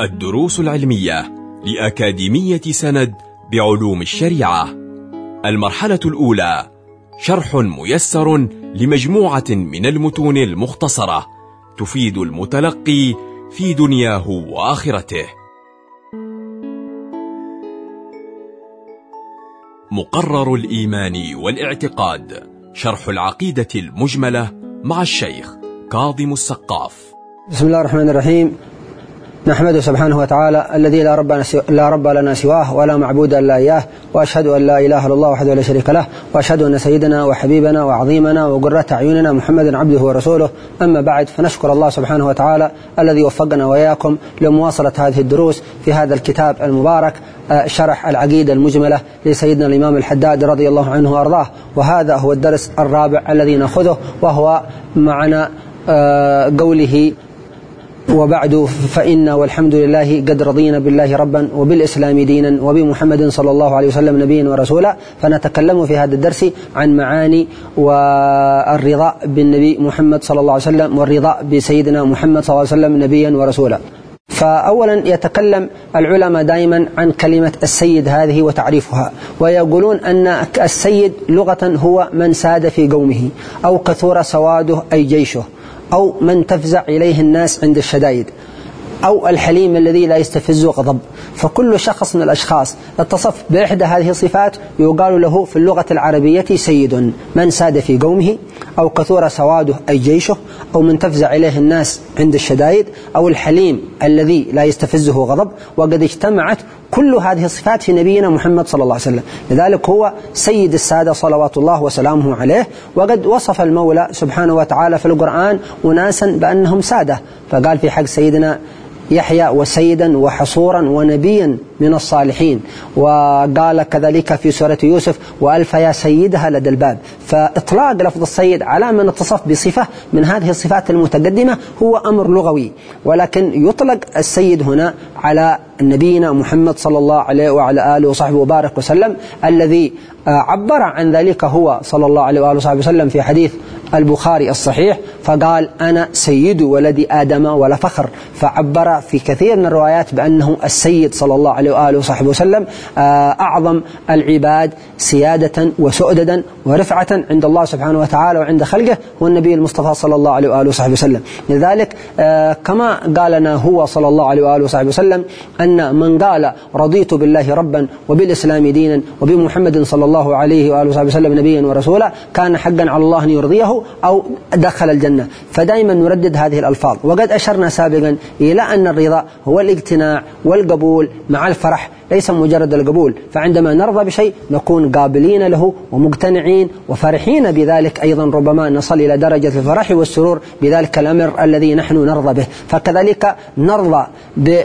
الدروس العلمية لأكاديمية سند بعلوم الشريعة. المرحلة الأولى شرح ميسر لمجموعة من المتون المختصرة تفيد المتلقي في دنياه وآخرته. مقرر الإيمان والاعتقاد شرح العقيدة المجملة مع الشيخ كاظم السقاف. بسم الله الرحمن الرحيم. نحمده سبحانه وتعالى الذي لا رب, لا رب لنا سواه ولا معبود إلا إياه وأشهد أن لا إله إلا الله وحده لا شريك له وأشهد أن سيدنا وحبيبنا وعظيمنا وقرة أعيننا محمد عبده ورسوله. أما بعد فنشكر الله سبحانه وتعالى الذي وفقنا وإياكم لمواصلة هذه الدروس في هذا الكتاب المبارك آه، شرح العقيدة المجملة لسيدنا الإمام الحداد رضي الله عنه وأرضاه. وهذا هو الدرس الرابع الذي نأخذه وهو معنا آه، قوله وبعد فإن والحمد لله قد رضينا بالله ربا وبالإسلام دينا وبمحمد صلى الله عليه وسلم نبيا ورسولا. فنتكلم في هذا الدرس عن معاني والرضا بالنبي محمد صلى الله عليه وسلم والرضا بسيدنا محمد صلى الله عليه وسلم نبيا ورسولا. فأولا يتكلم العلماء دائما عن كلمة السيد هذه وتعريفها ويقولون أن السيد لغة هو من ساد في قومه أو كثر سواده أي جيشه. أو من تفزع إليه الناس عند الشدائد أو الحليم الذي لا يستفز غضب. فكل شخص من الأشخاص اتصف بإحدى هذه الصفات يقال له في اللغة العربية سيد. من ساد في قومه أو كثور سواده أي جيشه أو من تفزع إليه الناس عند الشدائد أو الحليم الذي لا يستفزه غضب وقد اجتمعت كل هذه الصفات في نبينا محمد صلى الله عليه وسلم. لذلك هو سيد السادة صلوات الله وسلامه عليه. وقد وصف المولى سبحانه وتعالى في القرآن أناسا بأنهم سادة. فقال في حق سيدنا يحيى وسيدا وحصورا ونبيا من الصالحين. وقال كذلك في سورة يوسف وألف يا سيدها لدى الباب. فإطلاق لفظ السيد على من اتصف بصفة من هذه الصفات المتقدمة هو أمر لغوي. ولكن يطلق السيد هنا على نبينا محمد صلى الله عليه وعلى آله وصحبه وبارك وسلم الذي عبر عن ذلك هو صلى الله عليه وآله وصحبه وسلم في حديث البخاري الصحيح. فقال أنا سيد ولد آدم ولا فخر. فعبر في كثير من الروايات بأنه السيد صلى الله عليه وآله وصحبه وسلم أعظم العباد سيادة وسؤددا ورفعة عند الله سبحانه وتعالى وعند خلقه هو النبي المصطفى صلى الله عليه وآله وصحبه وسلم. لذلك كما قال لنا هو صلى الله عليه وآله وصحبه وسلم أن من قال رضيت بالله ربا وبالإسلام دينا وبمحمد صلى الله عليه وآله وصحبه وسلم نبيا ورسولا كان حقا على الله أن يرضيه أو دخل الجنة. فدائما نردد هذه الألفاظ. وقد أشرنا سابقا إلى أن الرضا هو الاقتناع والقبول مع الفرح ليس مجرد القبول. فعندما نرضى بشيء نكون قابلين له ومقتنعين وفرحين بذلك أيضا ربما نصل إلى درجة الفرح والسرور بذلك الأمر الذي نحن نرضى به. فكذلك نرضى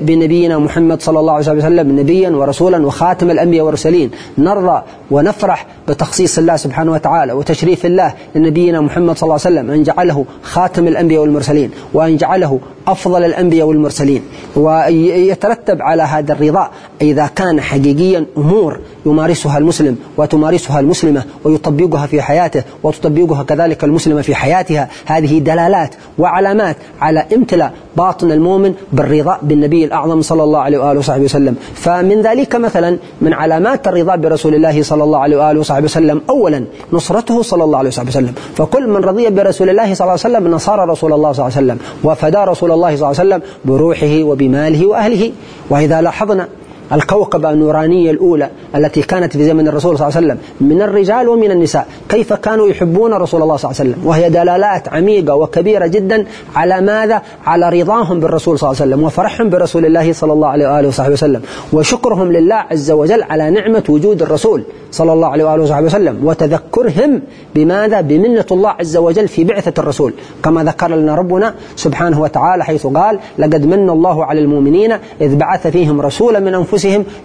بنبينا محمد صلى الله عليه وسلم نبيا ورسولا وخاتم الأنبياء والمرسلين. نرضى ونفرح بتخصيص الله سبحانه وتعالى وتشريف الله لنبينا محمد صلى الله عليه وسلم. أن جعله خاتم الأنبياء والمرسلين وأن جعله أفضل الأنبياء والمرسلين ويترتب على هذا الرضا. إذا كان حقيقيا أمور يمارسها المسلم وتمارسها المسلمة ويطبقها في حياته وتطبقها كذلك المسلمة في حياتها هذه دلالات وعلامات على امتلاء باطن المؤمن بالرضا بالنبي الأعظم صلى الله عليه وآله وصحبه وسلم. فمن ذلك مثلا من علامات الرضا برسول الله صلى الله عليه وآله وصحبه وسلم. أولا نصرته صلى الله عليه وصحبه وسلم. فكل من رضي برسول الله صلى الله عليه وسلم نصار رسول الله صلى الله عليه وسلم وفدى رسول الله صلى الله عليه وسلم بروحه وبماله وأهله. وإذا لاحظنا الكوكبة النورانية الأولى التي كانت في زمن الرسول صلى الله عليه وسلم من الرجال ومن النساء كيف كانوا يحبون رسول الله صلى الله عليه وسلم وهي دلالات عميقة وكبيرة جدا على ماذا؟ على رضاهم بالرسول صلى الله عليه وسلم وفرحهم برسول الله صلى الله عليه وآله وصحبه وسلم وشكرهم لله عز وجل على نعمة وجود الرسول صلى الله عليه وآله وصحبه وسلم وتذكرهم بماذا؟ بمنة الله عز وجل في بعثة الرسول كما ذكر لنا ربنا سبحانه وتعالى حيث قال لقد من الله على المؤمنين إذ بعث فيهم رسولا من أنفسهم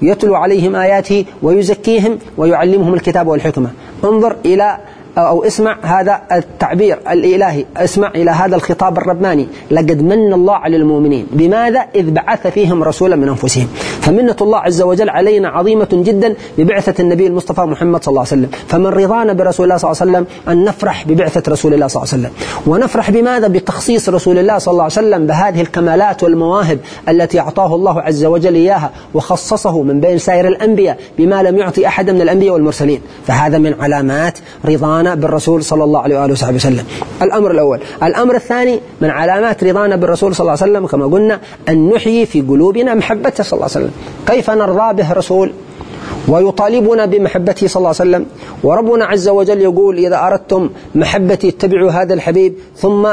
يتلو عليهم آياته ويزكيهم ويعلمهم الكتاب والحكمة. انظر إلى أو اسمع هذا التعبير الإلهي اسمع إلى هذا الخطاب الرباني. لقد من الله على المؤمنين. بماذا؟ إذ بعث فيهم رسولا من أنفسهم. فمنة الله عز وجل علينا عظيمة جدا ببعثة النبي المصطفى محمد صلى الله عليه وسلم. فمن رضانا برسول الله صلى الله عليه وسلم أن نفرح ببعثة رسول الله صلى الله عليه وسلم. ونفرح بماذا؟ بتخصيص رسول الله صلى الله عليه وسلم بهذه الكمالات والمواهب التي أعطاه الله عز وجل إياها وخصصه من بين سائر الأنبياء بما لم يعطي أحد من الأنبياء والمرسلين. فهذا من علامات رضانا بالرسول صلى الله عليه وآله وصحبه وسلم. الأمر الأول. الأمر الثاني من علامات رضانا بالرسول صلى الله عليه وسلم كما قلنا أن نحيي في قلوبنا محبته صلى الله عليه وسلم. كيف نرضى به رسول ويطالبنا بمحبته صلى الله عليه وسلم. وربنا عز وجل يقول إذا أردتم محبتي اتبعوا هذا الحبيب ثم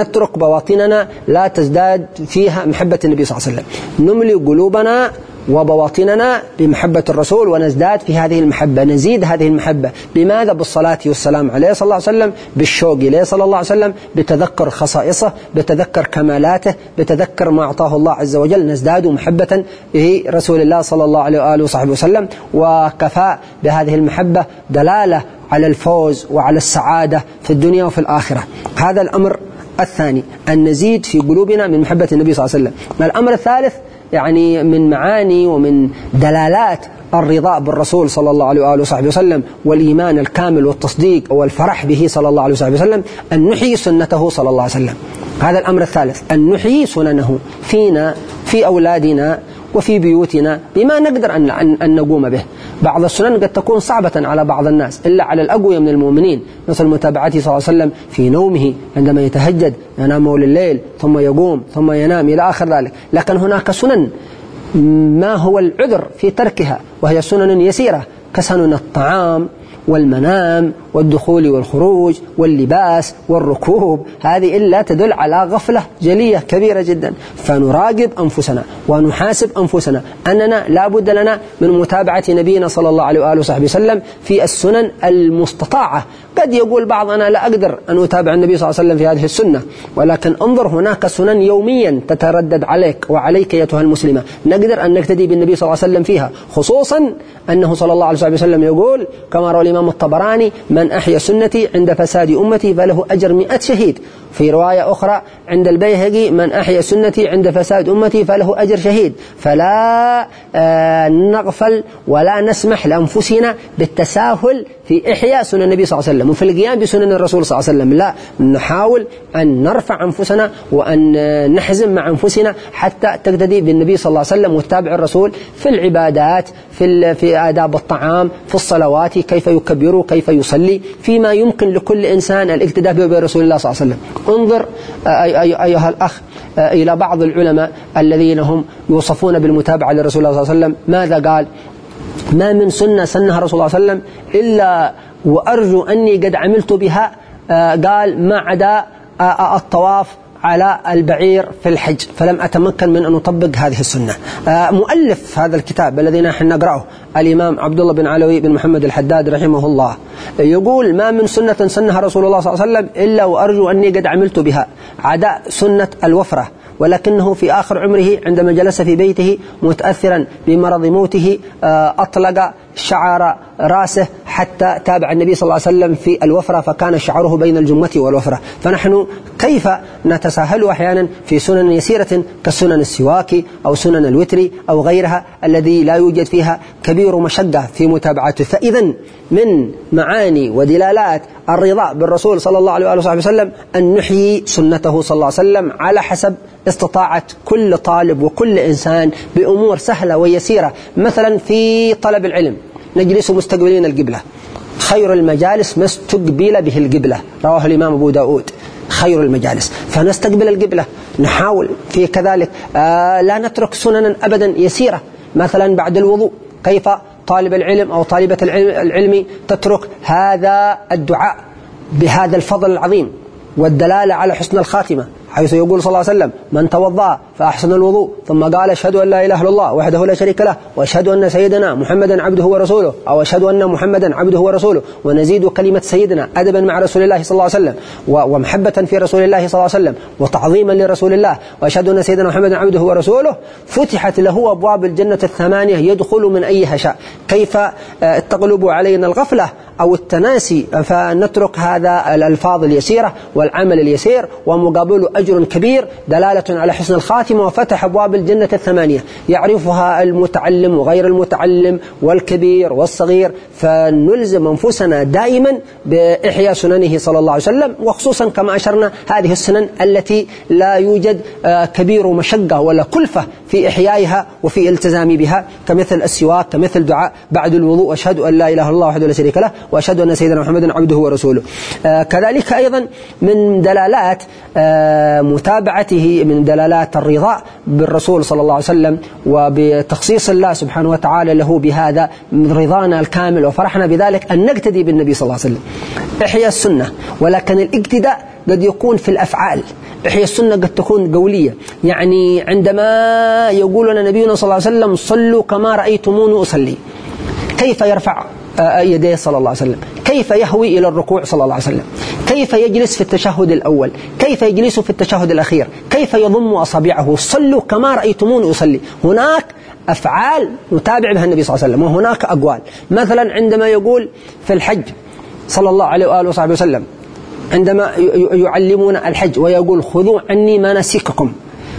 نترك بواطننا لا تزداد فيها محبة النبي صلى الله عليه وسلم. نملي قلوبنا وبواطننا بمحبة الرسول ونزداد في هذه المحبة نزيد هذه المحبة. بماذا؟ بالصلاة والسلام عليه صلى الله عليه وسلم بالشوق إليه صلى الله عليه وسلم بتذكر خصائصه بتذكر كمالاته بتذكر ما أعطاه الله عز وجل. نزداد محبة برسول الله صلى الله عليه وآله وصحبه وسلم وكفاء بهذه المحبة دلالة على الفوز وعلى السعادة في الدنيا وفي الآخرة. هذا الأمر الثاني أن نزيد في قلوبنا من محبة النبي صلى الله عليه وسلم. الأمر الثالث يعني من معاني ومن دلالات الرضا بالرسول صلى الله عليه وآله وصحبه وسلم والإيمان الكامل والتصديق والفرح به صلى الله عليه وصحبه وسلم أن نحيي سنته صلى الله عليه وسلم. هذا الأمر الثالث أن نحيي سننه فينا في أولادنا وفي بيوتنا بما نقدر أن, أن نقوم به. بعض السنن قد تكون صعبة على بعض الناس إلا على الأقوياء من المؤمنين. مثل متابعته صلى الله عليه وسلم في نومه عندما يتهجد ينام الليل ثم يقوم ثم ينام إلى آخر ذلك. لكن هناك سنن ما هو العذر في تركها وهي سنن يسيرة كسنن الطعام والمنام والدخول والخروج واللباس والركوب هذه إلا تدل على غفلة جلية كبيرة جدا. فنراقب أنفسنا ونحاسب أنفسنا أننا لا بد لنا من متابعة نبينا صلى الله عليه وآله وصحبه وسلم في السنن المستطاعة. قد يقول بعض أنا لا أقدر أن أتابع النبي صلى الله عليه وسلم في هذه السنة ولكن انظر هناك سنن يوميا تتردد عليك وعليك أيتها المسلمة. نقدر أن نقتدي بالنبي صلى الله عليه وسلم فيها خصوصا أنه صلى الله عليه وسلم يقول كما روى الإمام الطبراني من أحيا سنتي عند فساد أمتي فله أجر مئة شهيد. في رواية أخرى عند البيهقي من أحيا سنتي عند فساد أمتي فله أجر شهيد. فلا آه، نغفل ولا نسمح لأنفسنا بالتساهل في إحياء سنن النبي صلى الله عليه وسلم وفي القيام بسنن الرسول صلى الله عليه وسلم. لا نحاول أن نرفع أنفسنا وأن نحزم مع أنفسنا حتى تقتدي بالنبي صلى الله عليه وسلم وتتابع الرسول في العبادات في في آداب الطعام في الصلوات كيف يكبر كيف يصلي فيما يمكن لكل إنسان الاقتداء برسول الله صلى الله عليه وسلم. انظر أيها الأخ إلى بعض العلماء الذين هم يوصفون بالمتابعة لرسول الله صلى الله عليه وسلم. ماذا قال؟ ما من سنة سنها رسول الله صلى الله عليه وسلم إلا وأرجو أني قد عملت بها قال ما عدا الطواف على البعير في الحج فلم أتمكن من أن أطبق هذه السنة. مؤلف هذا الكتاب الذي نحن نقرأه الإمام عبد الله بن علوي بن محمد الحداد رحمه الله. يقول ما من سنة سنها رسول الله صلى الله عليه وسلم إلا وأرجو أني قد عملت بها عدا سنة الوفرة. ولكنه في آخر عمره عندما جلس في بيته متأثرا بمرض موته آه، أطلق شعر رأسه حتى تابع النبي صلى الله عليه وسلم في الوفرة فكان شعره بين الجمة والوفرة. فنحن كيف نتساهل أحيانا في سنن يسيرة كسنن السواك أو سنن الوتر أو غيرها الذي لا يوجد فيها كبير مشقة في متابعته. فإذا من معاني ودلالات الرضا بالرسول صلى الله عليه وآله وسلم أن نحيي سنته صلى الله عليه وسلم على حسب استطاعة كل طالب وكل إنسان بأمور سهلة ويسيرة. مثلا في طلب العلم. نجلس مستقبلين القبلة. خير المجالس ما استقبل به القبلة. رواه الإمام أبو داود. خير المجالس. فنستقبل القبلة. نحاول في كذلك آه لا نترك سننا أبدا يسيرة. مثلا بعد الوضوء كيف طالب العلم أو طالبة العلم تترك هذا الدعاء بهذا الفضل العظيم والدلالة على حسن الخاتمة؟ حيث يقول صلى الله عليه وسلم من توضأ فأحسن الوضوء. ثم قال أشهد أن لا إله إلا الله وحده لا شريك له وأشهد أن سيدنا محمدا عبده ورسوله أو أشهد أن محمدا عبده ورسوله ونزيد كلمة سيدنا أدبا مع رسول الله صلى الله عليه وسلم ومحبة في رسول الله صلى الله عليه وسلم وتعظيما لرسول الله وأشهد أن سيدنا محمدا عبده ورسوله فتحت له أبواب الجنة الثمانية يدخل من أيها شاء. كيف آه، تغلب علينا الغفلة أو التناسي فنترك هذا الألفاظ اليسيرة والعمل اليسير ومقابله أجر كبير دلالة على حسن الخاتمة وفتح أبواب الجنة الثمانية. يعرفها المتعلم وغير المتعلم والكبير والصغير فنلزم أنفسنا دائما بإحياء سننه صلى الله عليه وسلم وخصوصا كما أشرنا هذه السنن التي لا يوجد آه، كبير مشقة ولا كلفة في إحيائها وفي التزام بها كمثل السواك كمثل دعاء. بعد الوضوء أشهد أن لا إله إلا الله وحده لا شريك له وأشهد أن سيدنا محمدا عبده ورسوله. آه، كذلك أيضا من دلالات آه، متابعته من دلالات الرضا بالرسول صلى الله عليه وسلم وبتخصيص الله سبحانه وتعالى له بهذا من رضانا الكامل وفرحنا بذلك أن نقتدي بالنبي صلى الله عليه وسلم. إحياء السنة ولكن الاقتداء قد يكون في الأفعال. إحياء السنة قد تكون قولية. يعني عندما يقول لنا نبينا صلى الله عليه وسلم صلوا كما رأيتموني أصلي كيف يرفع؟ يديه صلى الله عليه وسلم. كيف يهوي إلى الركوع صلى الله عليه وسلم؟ كيف يجلس في التشهد الأول؟ كيف يجلس في التشهد الأخير؟ كيف يضم أصابعه؟ صلوا كما رأيتموني أصلي. هناك أفعال نتابع بها النبي صلى الله عليه وسلم وهناك أقوال. مثلا عندما يقول في الحج صلى الله عليه وآله وصحبه وسلم عندما يعلمون الحج ويقول خذوا عني مناسككم.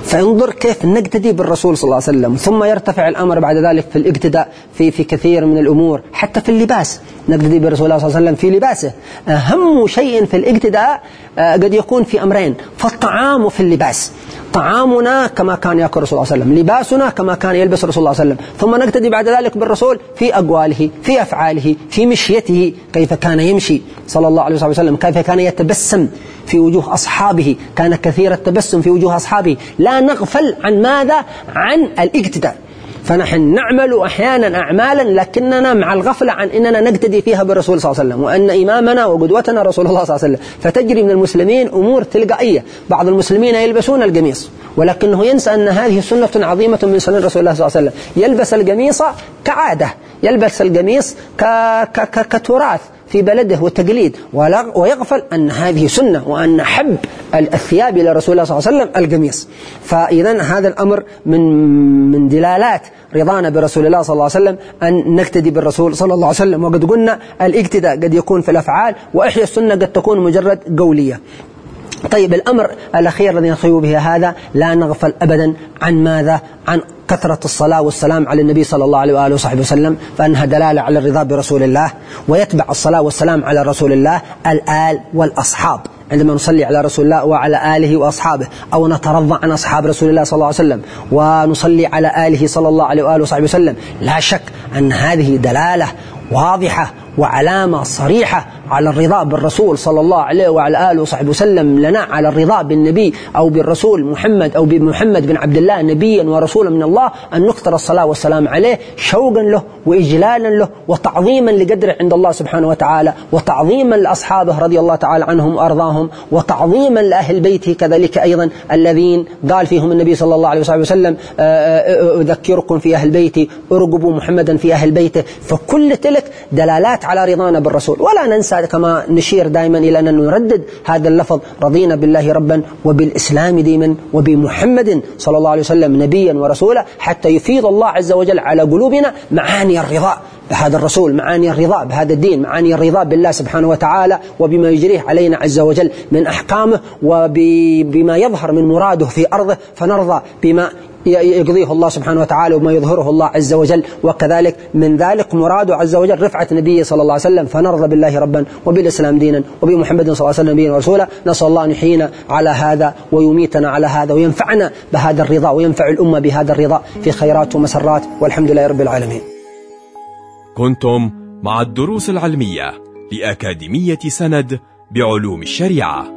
فانظر كيف نقتدي بالرسول صلى الله عليه وسلم. ثم يرتفع الأمر بعد ذلك في الاقتداء في في كثير من الأمور حتى في اللباس. نقتدي الله صلى الله عليه وسلم في لباسه. أهم شيء في الاقتداء آه، قد يكون في أمرين. فالطعام وفي اللباس. طعامنا كما كان يأكل رسول الله صلى الله عليه وسلم لباسنا كما كان يلبس رسول الله صلى الله عليه وسلم. ثم نقتدي بعد ذلك بالرسول في أقواله في أفعاله في مشيته كيف كان يمشي صلى الله عليه وسلم كيف كان يتبسم في وجوه أصحابه كان كثير التبسم في وجوه أصحابه. لا نغفل عن ماذا؟ عن الإقتداء. فنحن نعمل أحيانا أعمالا لكننا مع الغفلة عن أننا نقتدي فيها بالرسول صلى الله عليه وسلم وأن إمامنا وقدوتنا رسول الله صلى الله عليه وسلم. فتجري من المسلمين أمور تلقائية. بعض المسلمين يلبسون القميص ولكنه ينسى أن هذه سنة عظيمة من سنن رسول الله صلى الله عليه وسلم. يلبس القميص كعادة يلبس القميص كتراث. في بلده وتقليد ويغفل أن هذه سنة وأن حب الثياب إلى رسول الله صلى الله عليه وسلم القميص. فإذا هذا الأمر من من دلالات رضانا برسول الله صلى الله عليه وسلم أن نقتدي بالرسول صلى الله عليه وسلم. وقد قلنا الإقتداء قد يكون في الأفعال وإحياء السنة قد تكون مجرد قولية. طيب الأمر الأخير الذي نخيو به هذا لا نغفل أبدا عن ماذا؟ عن كثرة الصلاة والسلام على النبي صلى الله عليه وآله وصحبه وسلم فأنها دلالة على الرضا برسول الله ويتبع الصلاة والسلام على رسول الله الآل والأصحاب. عندما نصلي على رسول الله وعلى آله وأصحابه أو نترضى عن أصحاب رسول الله صلى الله عليه وسلم ونصلي على آله صلى الله عليه وآله وصحبه وسلم لا شك أن هذه دلالة واضحة وعلامة صريحة على الرضا بالرسول صلى الله عليه وعلى آله وصحبه وسلم لنا على الرضا بالنبي أو بالرسول محمد أو بمحمد بن عبد الله نبيا ورسولا من الله أن نكثر الصلاة والسلام عليه شوقا له وإجلالا له وتعظيما لقدره عند الله سبحانه وتعالى وتعظيما لأصحابه رضي الله تعالى عنهم وأرضاهم وتعظيما لأهل بيته كذلك أيضا الذين قال فيهم النبي صلى الله عليه وسلم آه، آه، أذكركم في أهل بيتي أرقبوا محمدا في أهل بيته فكل تلك دلالات على رضانا بالرسول. ولا ننسى كما نشير دائما إلى أن نردد هذا اللفظ رضينا بالله ربا وبالإسلام ديما وبمحمد صلى الله عليه وسلم نبيا ورسولا حتى يفيض الله عز وجل على قلوبنا معاني الرضا بهذا الرسول معاني الرضا بهذا الدين معاني الرضا بالله سبحانه وتعالى وبما يجريه علينا عز وجل من أحكامه وبما يظهر من مراده في أرضه. فنرضى بما يقضيه الله سبحانه وتعالى وما يظهره الله عز وجل. وكذلك من ذلك مراده عز وجل رفعة نبيه صلى الله عليه وسلم. فنرضى بالله ربا وبالإسلام دينا وبمحمد صلى الله عليه وسلم نبيا ورسولا نسأل الله أن يحيينا على هذا ويميتنا على هذا وينفعنا بهذا الرضا وينفع الأمة بهذا الرضا. في خيرات ومسرات والحمد لله رب العالمين. كنتم مع الدروس العلمية لأكاديمية سند بعلوم الشريعة.